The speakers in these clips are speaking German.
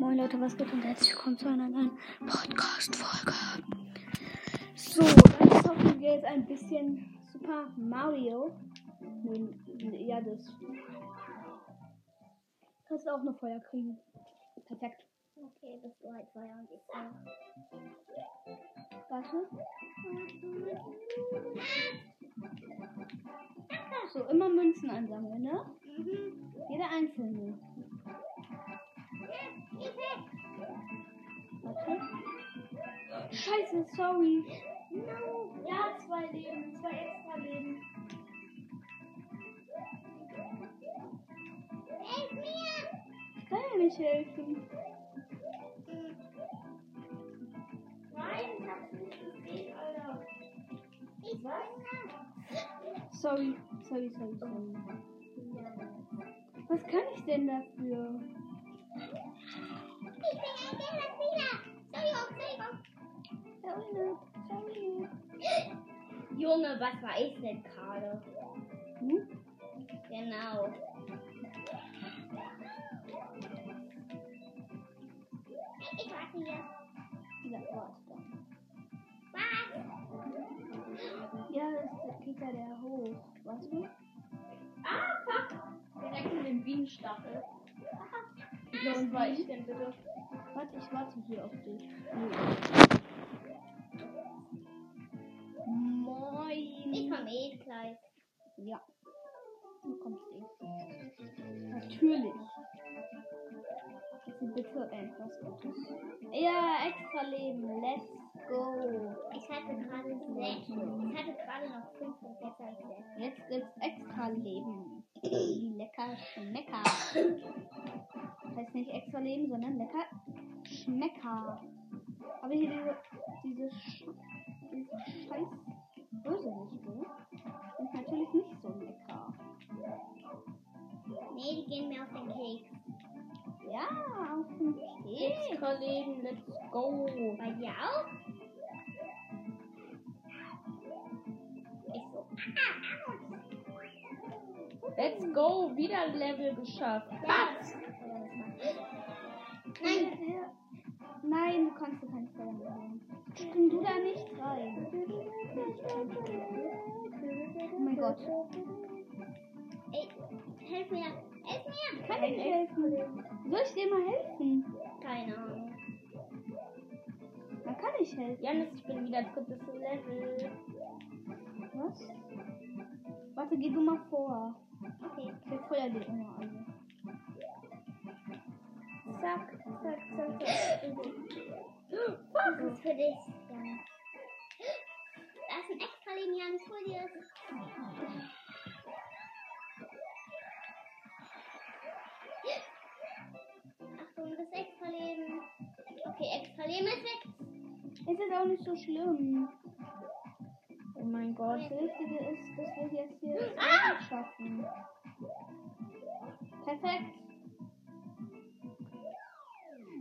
Moin Leute, was geht und herzlich willkommen zu einer neuen Podcast-Folge. So, dann zocken wir jetzt ein bisschen Super Mario. Ja, das. Kannst du auch eine Feuer kriegen. Perfekt. Okay, das war halt Feuer und ich auch. Warte. So, immer Münzen einsammeln, ne? Mhm. Jeder einzelne. Warte. Scheiße, sorry. No. Ja, zwei Leben, zwei extra Leben. Hilf mir! Ich kann ja nicht helfen. Nein, ich hab's nicht gesehen, Alter. Ich weiß Sorry, sorry, sorry, sorry. Was kann ich denn dafür? Junge, was war ich denn gerade? Hm? Genau. Ich warte hier. Ja, warte da. Was? Ja, das geht ja der hoch. Warte. Ah, fuck. Direkt in den Bienenstachel. Und war ich denn bitte? Warte, ich warte hier auf dich. Moin. Ich komm eh gleich. Ja. Du kommst eh. Natürlich. Also bitte etwas Gutes. Ja, extra Leben. Let's go. Ich hatte gerade sechs. Ich hatte gerade noch fünf und jetzt habe ich sechs. Jetzt gibt's extra Leben. Wie lecker Schmecker. Heißt nicht extra Leben, sondern lecker Schmecker. Aber hier diese, diese, Sch diese scheiß Bösewichte sind natürlich nicht so lecker. Nee, die gehen mir auf den Keks. Ja, auf dem Keks. Extra Leben, let's go. Bei dir auch? Ich so. Let's go, wieder Level geschafft. Was? Nein. Nein, du kannst du kein Feuer mehr haben. Spring du da nicht rein. Oh mein Gott. Ey, helf mir. Helf mir. Kann ich helfen? Soll ich dir mal helfen? Keine Ahnung. Dann kann ich helfen. Janis, ich bin wieder drittes Level. Was? Warte, geh du mal vor. Okay. Ich feuer dir immer alle. Zack, zack, zack, zack. Das ist für dich. Da ist ein extra Leben, Jan. Ich hol dir das. Achtung, das extra Leben. Okay, extra Leben ist weg. Ist auch nicht so schlimm. Oh mein Gott. Das Wichtige ist, dass wir jetzt hier Ah! schaffen. Perfekt.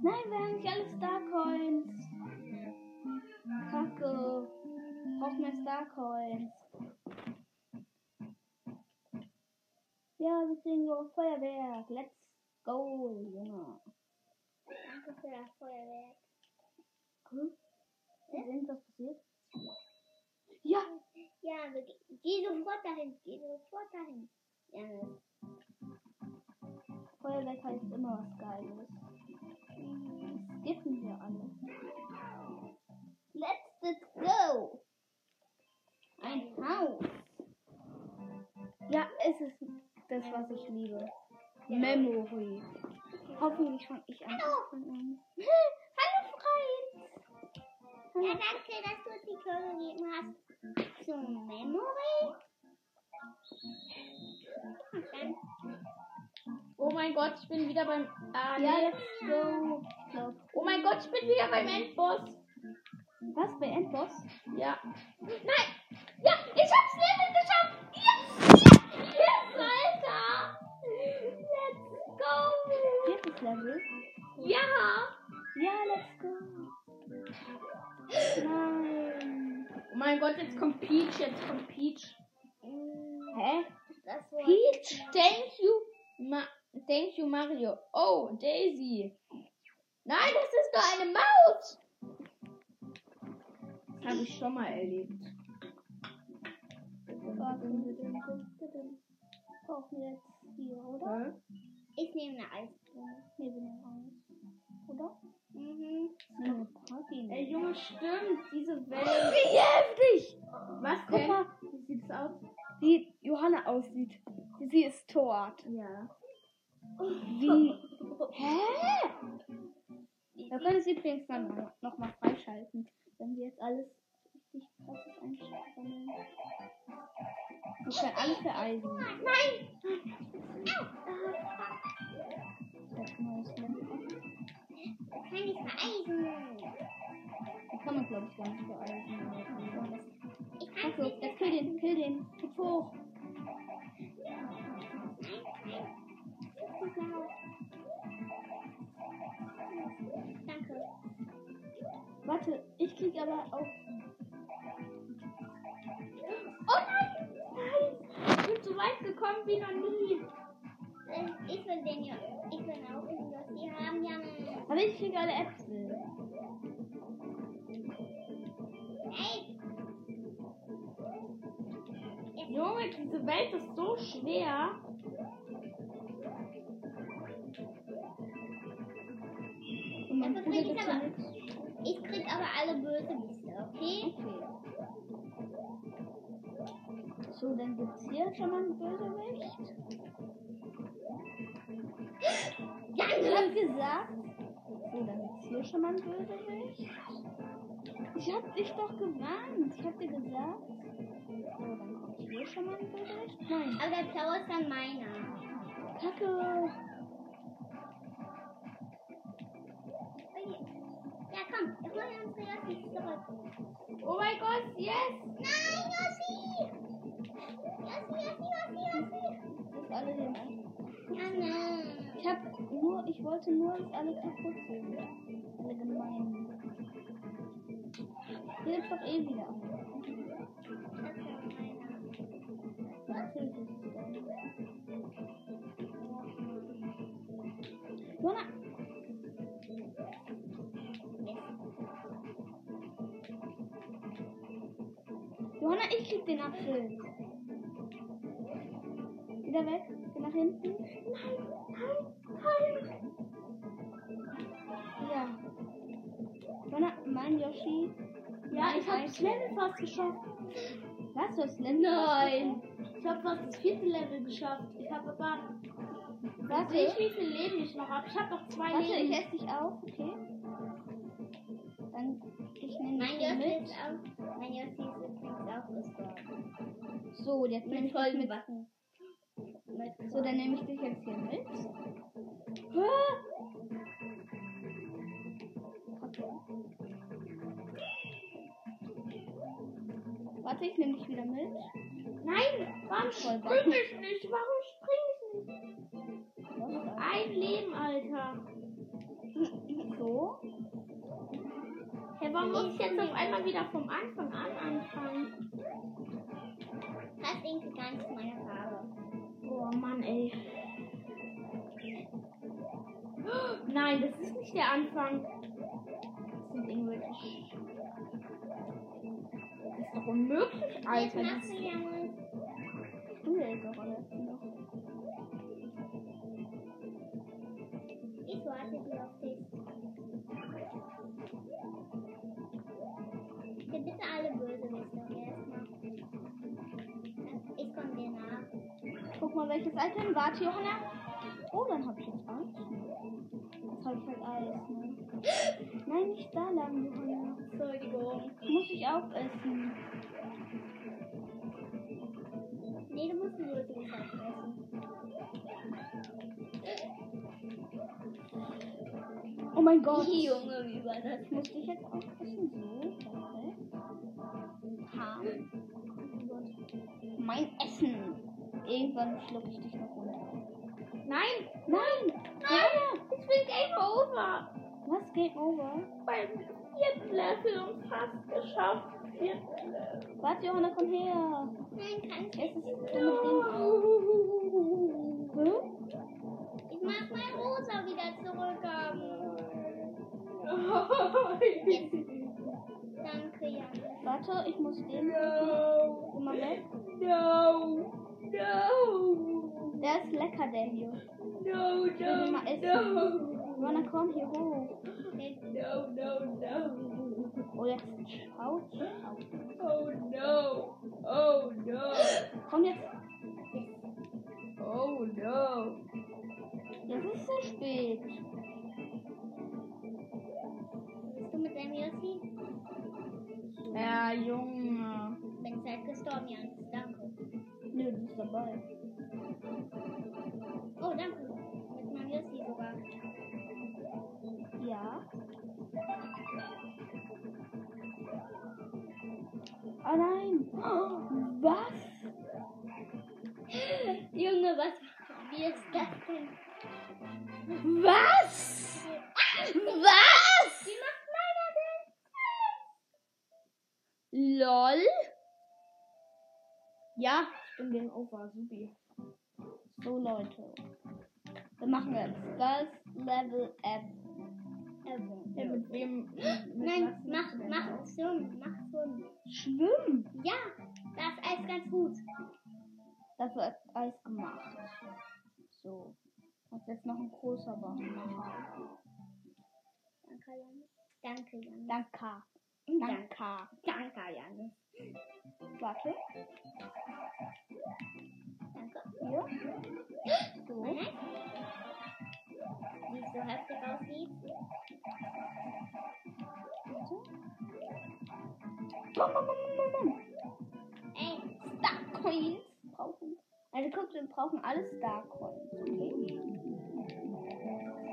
Nein, wir haben nicht alle Starcoins. Kacke. Braucht mehr Starcoins. Ja, wir kriegen nur Feuerwerk. Let's go, Junge. Danke für das Feuerwerk. Hm? Ist irgendwas passiert? Ja, Ja, wir ge- geh sofort dahin. Geh sofort dahin. Ja, Feuerwerk heißt immer was Geiles. Was ich liebe. Memory. Hoffentlich fange ich an. an. Hallo, Freund! ja, danke, dass du uns die Kürze gegeben hast. Zum Memory. Oh mein Gott, ich bin wieder beim. Ah, Ja, nee. let's go. Oh mein Gott, ich bin wieder beim Endboss. Was, bei Endboss? Ja. Nein! Ja, ich hab's Level Ja! Ja, let's go. Nein. Oh mein Gott, jetzt kommt Peach, jetzt kommt Peach. Hä? Das war Peach, thank you, Ma thank you, Mario. Oh, Daisy. Nein, das ist nur eine Maus! Das habe ich schon mal erlebt. Brauchen wir jetzt hier, oder? Ich nehme eine Eisblume. Nee, wir nehmen? Party. Ey, Junge, stimmt. Diese Welt. Wie heftig! Was Guck mal, Wie sieht es aus? wie Johanna aussieht. Sie ist tot. Ja. Wie? Hä? Wir können es übrigens dann nochmal freischalten, wenn wir jetzt alles richtig krasses einstellen. Wir können alles vereisen. Nein! Das neues Level. Kann ich vereisen? Die kann man, glaube ich, gar nicht vereisen. Ich kann Achso, jetzt kill den, kill den. Hüpf hoch. Danke. Warte, ich krieg aber auch. Oh nein! Nein! Ich bin so weit gekommen wie noch nie. Ich will den ja. Ich will auch den ja. Die haben ja eine. Aber ich krieg alle Äpfel. Ey! Junge, diese Welt ist so schwer. Krieg ich aber. Ich krieg aber alle Bösewichte, okay? Okay. So, dann gibt's hier schon mal einen Bösewicht. Ja, Ich hab gesagt. So, dann gibt's hier schon mal einen Bösewicht. Ich hab dich doch gewarnt. Ich hab dir gesagt. So, dann kommt hier schon mal ein Bösewicht. Nein. Aber der blaue ist dann meiner. Kacke. Ja, komm, wir holen uns Yossi zurück. Oh mein Gott, yes! Nein, Yossi! Yossi, Yossi, Yossi, Yossi! Dass alle den ein- Ja, nein. Ich hab nur, ich wollte nur, dass alle kaputt sind. Alle gemein. Hier gibt's doch eh wieder ist ist. Johanna! Johanna, ich krieg den Apfel. Wieder weg. Geh nach hinten. Ja. Johanna, mein Yoshi. Ja, ich habe das Level fast geschafft. Was? Du hast Länder? Nein! Ich habe fast das vierte Level geschafft. Ich habe aber. Warte. Sehe ich, wie viel Leben ich noch habe? Ich habe noch zwei Warte, Leben. ich esse dich auf, okay? Dann, ich nehme Mein mit. ist auch. Mein Yossi ist übrigens auch gestorben. So, jetzt nehme Mit ich dich vollen mit. So, dann nehme ich dich jetzt hier mit. Hä? Warte, ich nehme dich wieder mit. Nein! Warum Voll springe ich nicht? Warum springe ich nicht? Ein Leben, Alter. So. Hey, warum muss ich jetzt auf einmal wieder vom Anfang an anfangen? Das ist irgendwie gar nicht meine Farbe. Oh Mann, ey. Nein, das ist nicht der Anfang. Das sind irgendwelche. Ist doch unmöglich, Jetzt Alter. machst Das du ja mal. Du jetzt. Ich warte hier auf dich. Bitte, bitte alle Bösewichte erstmal. Ich komme dir nach. Guck mal, welches Item. Warte, Johanna. Oh, dann habe ich jetzt Eis. Jetzt habe ich halt Eis, ne? Nein, nicht da lang, Johanna. Entschuldigung. Muss ich auch essen. Nee, du musst die Bösewichte essen. Oh mein Gott. Junge, wie war das? Ich muss dich jetzt auch essen. So. Ha. Gott. Mein Essen. Irgendwann schluck ich dich noch runter. Nein! Nein! Nein! Ich bin Game Over! Was? Game over? Beim Level und fast geschafft. Warte, Johanna, komm her. Nein, kann ich Es ist nicht. Ich mag mein Rosa wieder zurückhaben. Jetzt. Danke, Jan. Warte, ich muss den No. immer weg. No. No. Der ist lecker, der hier. No, no, mal essen. no. Ronna, komm hier hoch. No, no, no. Oh, jetzt schaut. Oh no. Oh no. Komm jetzt. Oh no. Jetzt ist zu spät. Bist du mit deinem Yossi? Ja, Junge. Bin halt gestorben, Jan. Danke. Nö, du bist dabei. Oh, danke. Mit meinem Yossi sogar. Oh nein. Oh, was? Junge, was? Wie ist das denn? Was? Was? Wie macht meiner denn? LOL? Ja, ich bin Game Over, supi. So, Leute. Wir machen jetzt das Level F. Ja, mit wem? Mit Nein, mach, mach? Schwimmen, mach Schwimmen. Schwimmen. Ja, das ist alles ganz gut. Dafür hat Eis gemacht. So. Und jetzt noch ein großer Baum machen. Danke, Jan. Danke, Jan. Danke. Danke. Danke. Danke, Jan. Warte. Danke. Hier. So. Nein. Wie es so heftig aussieht. Ey, Star Coins brauchen. Also guck, wir brauchen alle Star Coins, okay?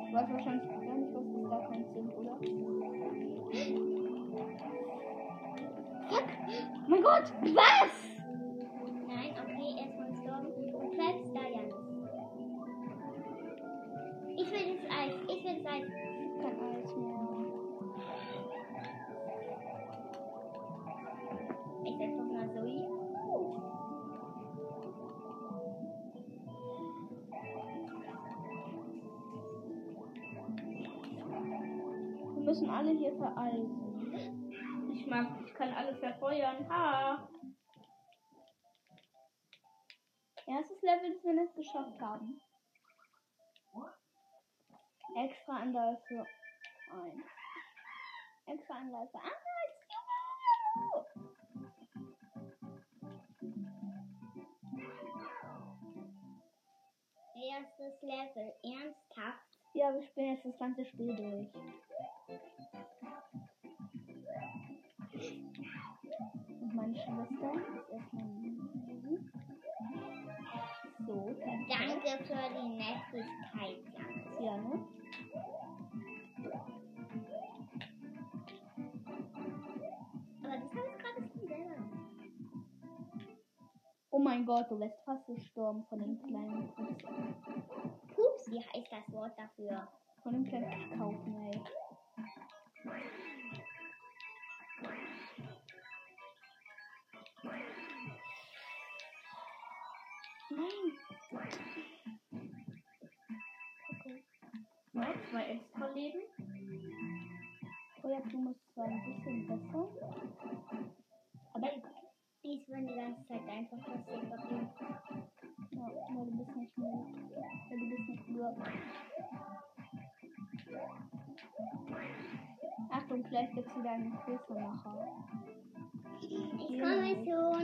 Du weißt wahrscheinlich gar nicht, was die Star Coins sind, oder? Fuck! Mein Gott! Was? Haben. Extra Anläufe 1. Extra Anläufe 1. Erstes Level. Ernsthaft. Ja, wir spielen jetzt das ganze Spiel durch. Und meine Schwester ist perfekt. Danke für die Nettigkeit. Ja, ne? Aber das habe ich gerade schon selber. Oh mein Gott, du wärst fast gestorben von dem kleinen Pups. Pups, wie heißt das Wort dafür? Von dem kleinen Kaufen, ey. Nein. Okay. Ja, zwei extra Leben. Feuerblume ist zwar ein bisschen besser. Aber Die ist die ganze Zeit einfach passiert. Ja, weil du bist nicht mehr. Weil du bist nicht nur. Achtung, vielleicht gibt's wieder einen Hilfemacher. Ich komme schon.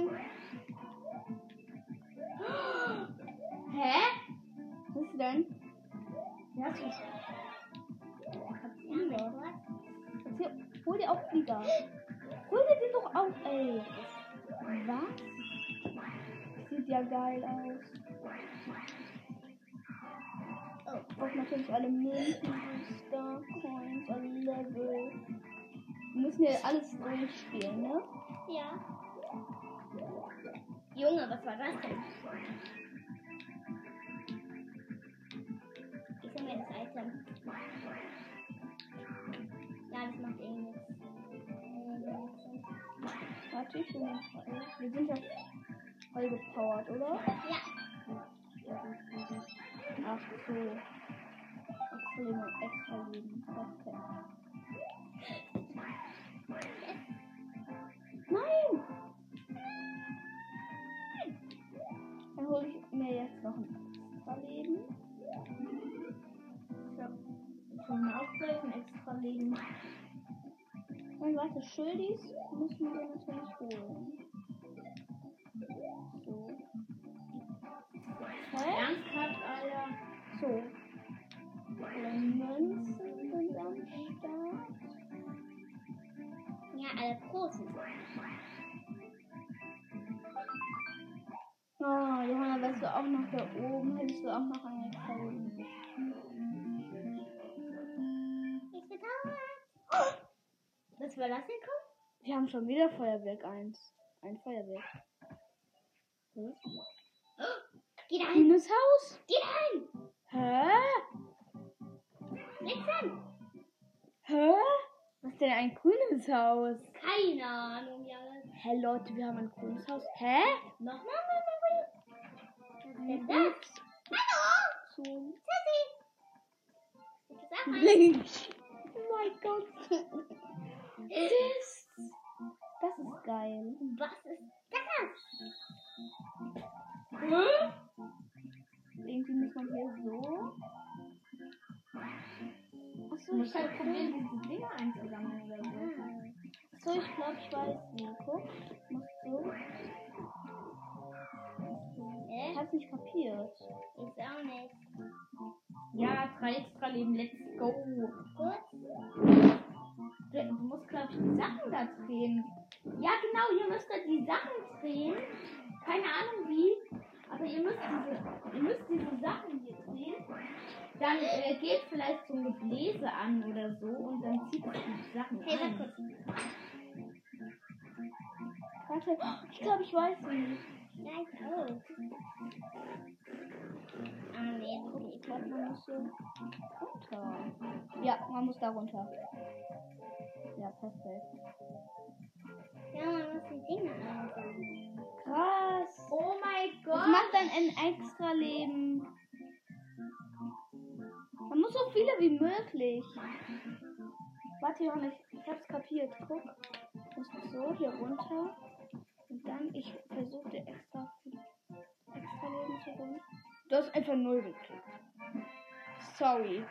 Was? Sieht ja geil aus. Oh, Braucht natürlich alle Münzen, Star Coins, alle Level. Wir müssen hier alles durchspielen, ne? ja. Junge, was war das denn? Ich hol mir das Item. Ja, das macht eh nichts. Warte, ich bin Wir sind ja voll gepowert, oder? Ja. Ach so. Extrem und extra Leben. Nein! Dann hole ich mir jetzt noch ein extra Leben. Ich habe schon ein extra Leben. Und warte, Schildis müssen wir natürlich holen. So. Hä? Ernsthaft, Alter. So. Alle Münzen sind am Start. Ja, alle großen. Oh, Johanna, wärst du auch noch da oben, hättest du auch noch eine das? Komm? Wir haben schon wieder Feuerwerk 1. Ein Feuerwerk. Geh da hin. Grünes Haus? Geh da hin. Hä? Nix an. Hä? Was ist denn ein grünes Haus? Keine Ahnung, Janne. Hä, Leute, wir haben ein grünes Haus. Hä? Nochmal, Mama. Was ist denn das? Hallo. Tschüssi. Ich sag mal. links. Oh mein Gott. Das, das ist geil. Was ist das? Irgendwie muss man hier so. Achso, ich halt probieren, diese Dinger einzusammeln oder so. So, ich glaube, ich weiß wie. Guck. Muss so. Ich hab's nicht kapiert. Ich auch nicht. Ja, drei extra Leben, let's go. Gut. Du musst, glaube ich, die Sachen da drehen. Ja, genau, ihr müsst da die Sachen drehen. Keine Ahnung wie, aber ihr müsst diese, ihr müsst diese Sachen hier drehen. Dann äh, geht vielleicht so ein Gebläse an oder so und dann zieht es die Sachen Hey, ein. warte ich glaube, ich weiß wie. Ja, ich Ah, nee, Ich glaube, man muss so runter. Ja, man muss da runter. Ja, perfekt. Ja, man muss die Dinger einsammeln. Krass. Oh mein Das Gott! macht dann ein extra Leben. Man muss so viele wie möglich. Warte, Johanna, ich, ich hab's kapiert. Guck. Du musst so hier runter. Und dann, ich versuche dir extra, extra Leben zu holen. Du hast einfach null gekriegt. Sorry.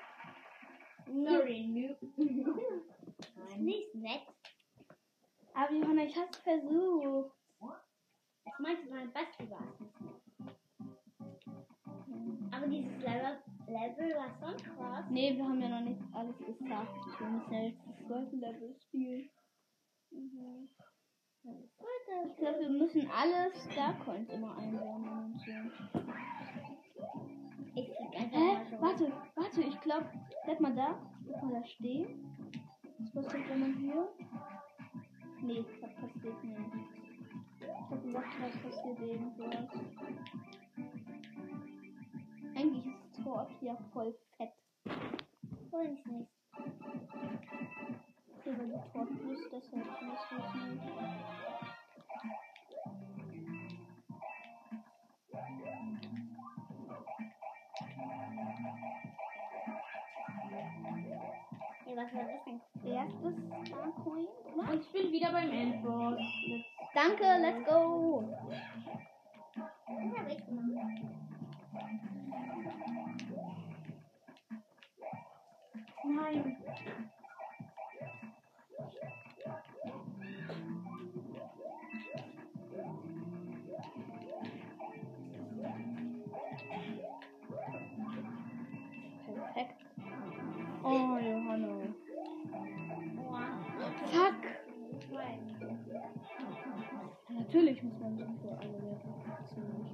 Sorry, noob. Nicht nett. Aber Johanna, ich hab's versucht. Das meinte mein Basti war. Aber dieses Level, Level war schon krass. Nee, wir haben ja noch nicht alles gesagt. Wir müssen ja jetzt das zweite Level spielen. Mhm. Ich glaube, wir müssen alle Starcoins immer einsammeln und so. Hä? Warte, warte, ich glaube, bleib mal da. Bleib mal da stehen. Was passiert, wenn man hier? Nee, das passiert nicht. Ich hab gesagt, was passiert irgendwas. Eigentlich ist das Tor hier voll fett. Hol ich nicht. Natürlich muss man so für alle Level ziemlich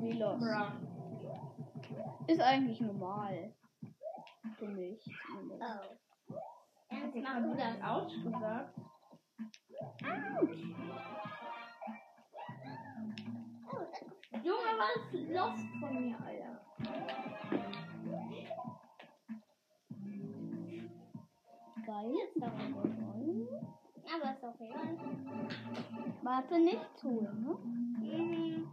Wie los. Ist eigentlich normal. Für mich. Oh. Ernst, Jetzt mach du das. Autsch gesagt. Autsch. Junge, was lost von mir, Alter. Geil. Aber ist okay. Warte nicht zu, ne? Mhm.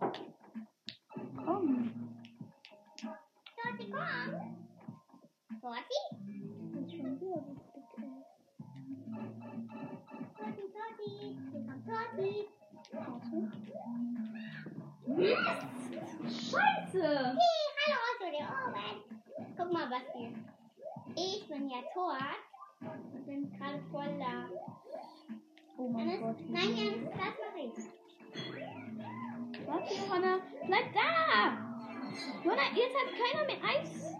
Komm. Torti, komm. Das ist schon wieder Torti, Torti. Hier kommt. Scheiße! Hey, hallo, Otto, der oben. Guck mal, was hier. Ich bin ja tot und bin gerade voll da. Oh mein Gott. nein, Jannis, das mache ich. Warte, Johanna. Bleib da! Johanna, jetzt hat keiner mehr Eis.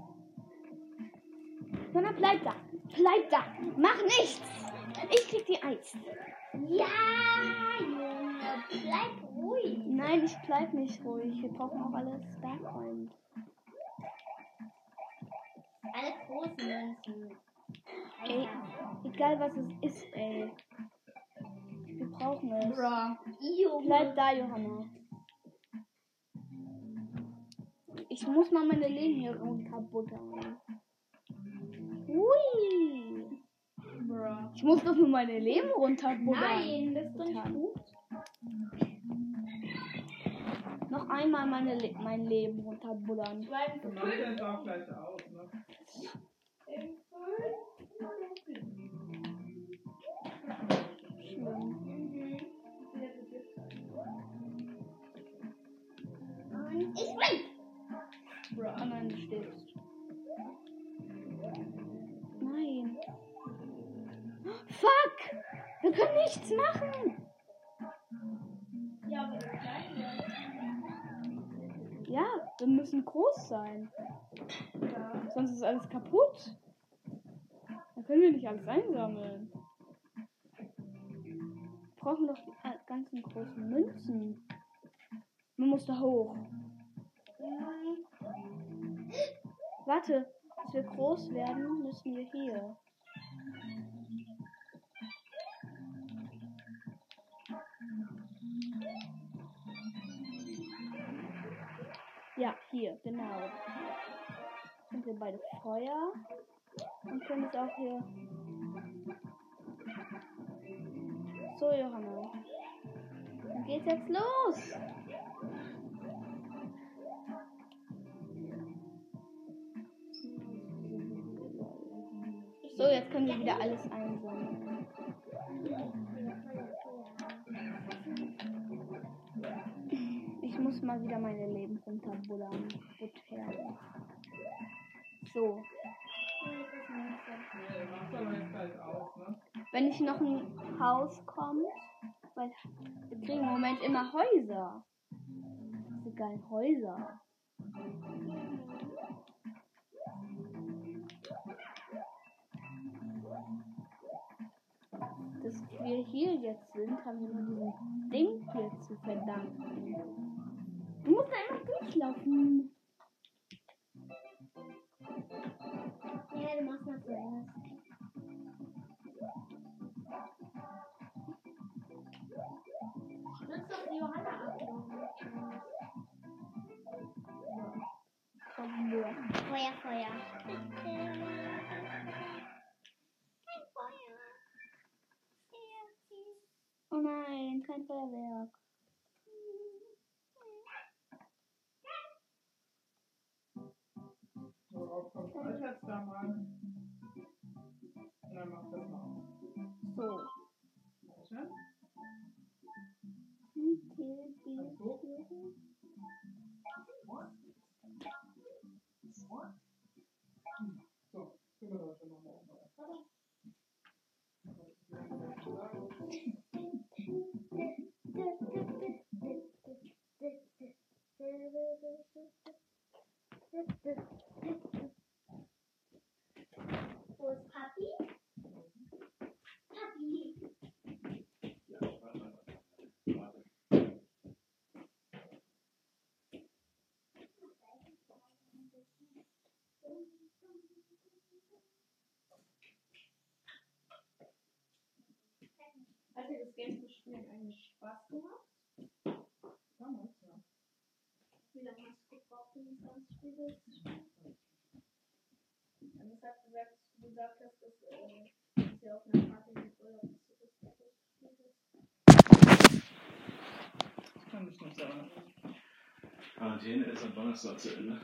Johanna, bleib da. Bleib da. Mach nichts. Ich krieg die Eis. Ja, Junge, bleib ruhig. Nein, ich bleib nicht ruhig. Wir brauchen auch alles Starpoint. Alle großen Münzen. Ey, egal was es ist, ey. Wir brauchen es. Junge. Bleib da, Johanna. Ich muss mal meine Leben hier runterbuttern. Hui. Bro. Ich muss doch nur meine Leben runterbuttern. Nein, das ist doch nicht gut. Noch einmal meine Le mein Leben runterbuttern. Weil Dann macht er es auch gleich aus, ne? Ich spring. Nichts machen! Ja, wir müssen groß sein. Ja. Sonst ist alles kaputt. Dann können wir nicht alles einsammeln. Brauchen doch die ganzen großen Münzen. Man muss da hoch. Warte, bis wir groß werden, müssen wir hier. Ja, hier, genau. Sind wir beide Feuer und können es auch hier. So, Johanna. Dann geht's jetzt los. So, jetzt können wir wieder alles einsammeln. Ich muss mal wieder meine Leben runterbuddern. Buttern. So, Nee, macht aber jetzt gleich aus, ne? wenn ich noch ein Haus kommt, weil wir kriegen im Moment immer Häuser. Diese geilen Häuser. Dass wir hier jetzt sind, haben wir nur diesem Ding hier zu verdanken. Du musst immer durchlaufen. Ja, du machst mal zuerst. Stützt doch die Johanna ab. Feuer, Feuer. Kein Feuer. Oh nein, kein Feuerwerk. Wo ist Papi? Papi. Hat dir das Game zu spielen eigentlich Spaß gemacht? Damals, ja. Wie lange hast du gebraucht, um das ganze Spiel durchzuspielen? Dennis hat gesagt, dass du gesagt hast, dass äh, dass ihr auf einer Party mit Urlaub dass du das durchgespielt hast. Das kann ich nicht sagen. Quarantäne ist am Donnerstag zu Ende.